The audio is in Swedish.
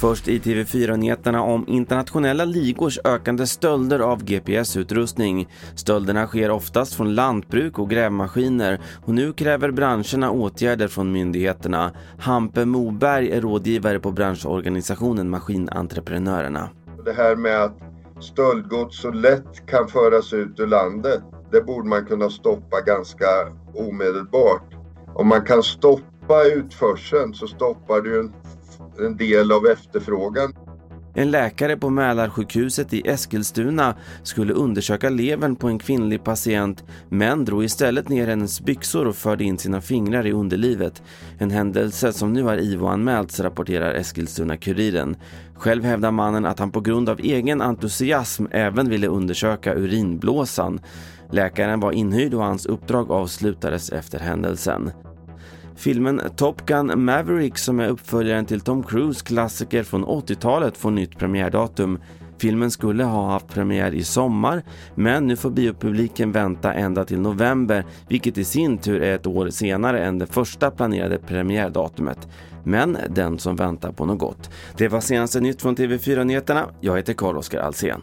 Först i TV4-nyheterna om internationella ligors ökande stölder av GPS-utrustning. Stölderna sker oftast från lantbruk och grävmaskiner och nu kräver branscherna åtgärder från myndigheterna. Hampe Moberg är rådgivare på branschorganisationen Maskinentreprenörerna. Det här med att stöldgods så lätt kan föras ut ur landet, det borde man kunna stoppa ganska omedelbart. Om man kan stoppa utförseln så stoppar du en en del av efterfrågan. En läkare på Mälarsjukhuset i Eskilstuna skulle undersöka levern på en kvinnlig patient men drog istället ner hennes byxor och förde in sina fingrar i underlivet. En händelse som nu har IVO-anmälts rapporterar Eskilstuna-Kuriren. Själv hävdar mannen att han på grund av egen entusiasm även ville undersöka urinblåsan. Läkaren var inhyrd och hans uppdrag avslutades efter händelsen. Filmen Top Gun Maverick som är uppföljaren till Tom Cruise klassiker från 80-talet får nytt premiärdatum. Filmen skulle ha haft premiär i sommar men nu får biopubliken vänta ända till november vilket i sin tur är ett år senare än det första planerade premiärdatumet. Men den som väntar på något gott. Det var senaste nytt från TV4 Nyheterna. Jag heter Carl-Oskar Alsen.